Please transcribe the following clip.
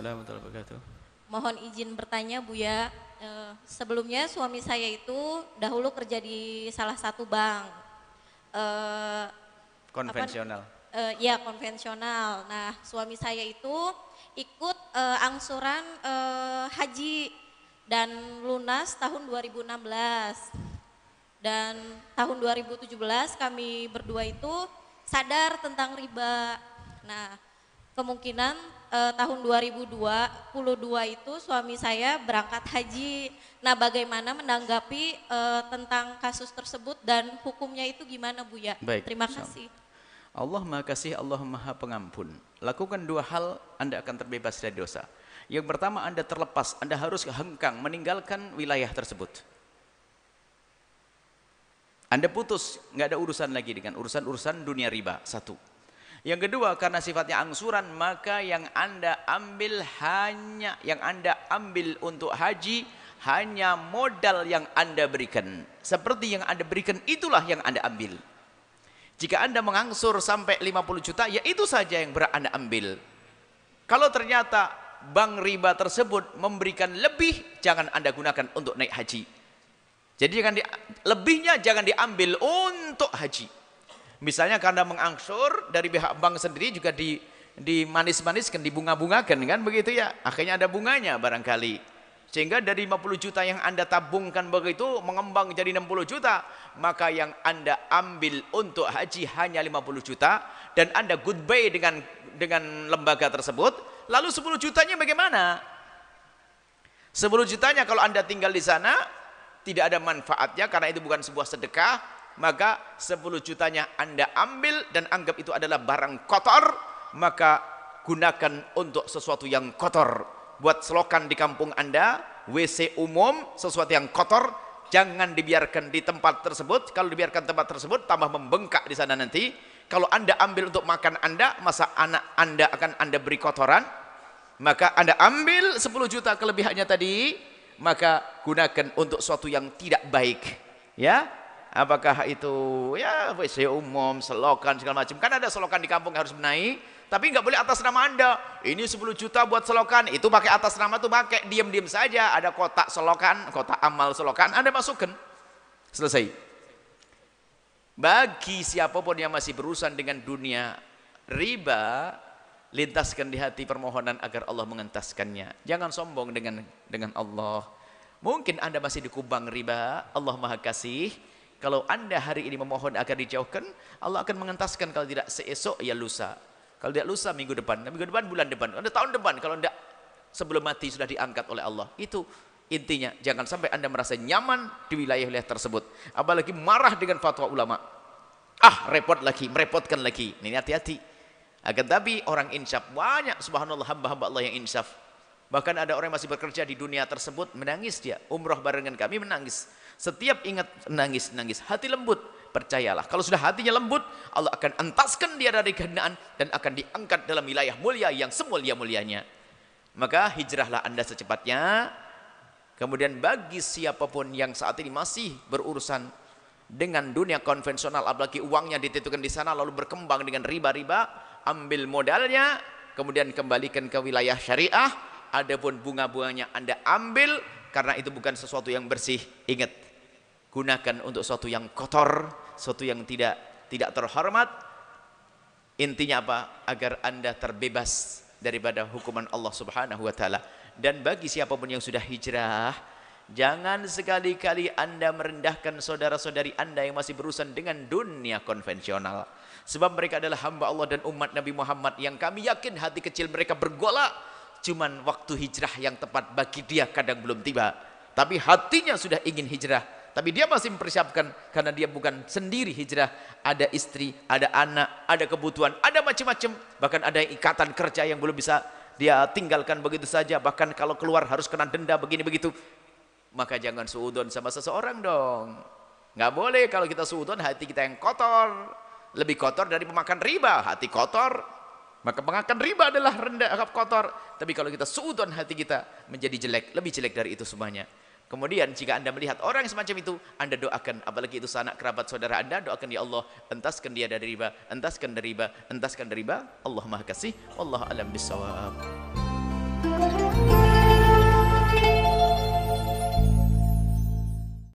Waalaikumsalam warahmatullahi wabarakatuh. Mohon izin bertanya Buya, Eh, sebelumnya suami saya itu dahulu kerja di salah satu bank. Eh, Konvensional. eh, ya konvensional. Nah suami saya itu ikut eh, angsuran eh, haji dan lunas tahun 2016. Dan tahun 2017 kami berdua itu sadar tentang riba. Nah kemungkinan eh, tahun 2022 itu suami saya berangkat haji. Nah, bagaimana menanggapi eh, tentang kasus tersebut dan hukumnya itu gimana Bu ya? Baik, Terima kasih. Allah Maha Kasih, Allah Maha Pengampun. Lakukan dua hal, Anda akan terbebas dari dosa. Yang pertama, Anda terlepas, Anda harus hengkang meninggalkan wilayah tersebut. Anda putus, nggak ada urusan lagi dengan urusan-urusan dunia riba. Satu. Yang kedua, karena sifatnya angsuran, maka yang Anda ambil hanya, yang Anda ambil untuk haji, hanya modal yang Anda berikan. Seperti yang Anda berikan, itulah yang Anda ambil. Jika Anda mengangsur sampai 50 juta, ya itu saja yang berat Anda ambil. Kalau ternyata bank riba tersebut memberikan lebih, jangan Anda gunakan untuk naik haji. Jadi jangan di, lebihnya jangan diambil untuk haji. Misalnya karena mengangsur dari pihak bank sendiri juga di dimanis-maniskan, dibunga-bungakan kan begitu ya. Akhirnya ada bunganya barangkali. Sehingga dari 50 juta yang Anda tabungkan begitu mengembang jadi 60 juta, maka yang Anda ambil untuk haji hanya 50 juta dan Anda goodbye dengan dengan lembaga tersebut, lalu 10 jutanya bagaimana? 10 jutanya kalau Anda tinggal di sana tidak ada manfaatnya karena itu bukan sebuah sedekah, maka 10 jutanya Anda ambil dan anggap itu adalah barang kotor, maka gunakan untuk sesuatu yang kotor. Buat selokan di kampung Anda, WC umum, sesuatu yang kotor, jangan dibiarkan di tempat tersebut. Kalau dibiarkan tempat tersebut, tambah membengkak di sana nanti. Kalau Anda ambil untuk makan Anda, masa anak Anda akan Anda beri kotoran? Maka Anda ambil 10 juta kelebihannya tadi, maka gunakan untuk sesuatu yang tidak baik. Ya, apakah itu ya WC umum, selokan segala macam. Kan ada selokan di kampung harus benahi, tapi nggak boleh atas nama Anda. Ini 10 juta buat selokan, itu pakai atas nama tuh pakai diam-diam saja. Ada kotak selokan, kotak amal selokan, Anda masukkan. Selesai. Bagi siapa pun yang masih berurusan dengan dunia riba, lintaskan di hati permohonan agar Allah mengentaskannya. Jangan sombong dengan dengan Allah. Mungkin Anda masih dikubang riba, Allah Maha Kasih. Kalau Anda hari ini memohon agar dijauhkan, Allah akan mengentaskan kalau tidak seesok ya lusa. Kalau tidak lusa minggu depan, minggu depan bulan depan, ada tahun depan kalau tidak sebelum mati sudah diangkat oleh Allah. Itu intinya jangan sampai Anda merasa nyaman di wilayah-wilayah tersebut. Apalagi marah dengan fatwa ulama. Ah, repot lagi, merepotkan lagi. Ini hati-hati. Akan tapi orang insaf banyak subhanallah hamba-hamba Allah yang insaf. Bahkan ada orang yang masih bekerja di dunia tersebut menangis dia. Umroh barengan kami menangis. Setiap ingat nangis nangis hati lembut. Percayalah kalau sudah hatinya lembut Allah akan entaskan dia dari kehinaan dan akan diangkat dalam wilayah mulia yang semulia-mulianya. Maka hijrahlah Anda secepatnya. Kemudian bagi siapa pun yang saat ini masih berurusan dengan dunia konvensional apalagi uangnya dititipkan di sana lalu berkembang dengan riba-riba ambil modalnya kemudian kembalikan ke wilayah syariah adapun bunga-bunganya Anda ambil karena itu bukan sesuatu yang bersih ingat gunakan untuk sesuatu yang kotor sesuatu yang tidak tidak terhormat intinya apa agar Anda terbebas daripada hukuman Allah Subhanahu wa taala dan bagi siapa pun yang sudah hijrah Jangan sekali-kali Anda merendahkan saudara-saudari Anda yang masih berurusan dengan dunia konvensional. Sebab mereka adalah hamba Allah dan umat Nabi Muhammad yang kami yakin hati kecil mereka bergolak. Cuman waktu hijrah yang tepat bagi dia kadang belum tiba. Tapi hatinya sudah ingin hijrah. Tapi dia masih mempersiapkan karena dia bukan sendiri hijrah. Ada istri, ada anak, ada kebutuhan, ada macam-macam. Bahkan ada ikatan kerja yang belum bisa dia tinggalkan begitu saja. Bahkan kalau keluar harus kena denda begini begitu maka jangan suudon sama seseorang dong. Nggak boleh kalau kita suudon hati kita yang kotor. Lebih kotor dari pemakan riba, hati kotor. Maka pemakan riba adalah rendah kotor. Tapi kalau kita suudon hati kita menjadi jelek, lebih jelek dari itu semuanya. Kemudian jika anda melihat orang semacam itu, anda doakan, apalagi itu sanak kerabat saudara anda, doakan ya Allah, entaskan dia dari riba, entaskan dari riba, entaskan dari riba. Allah Maha Kasih, Allah alam bisawab.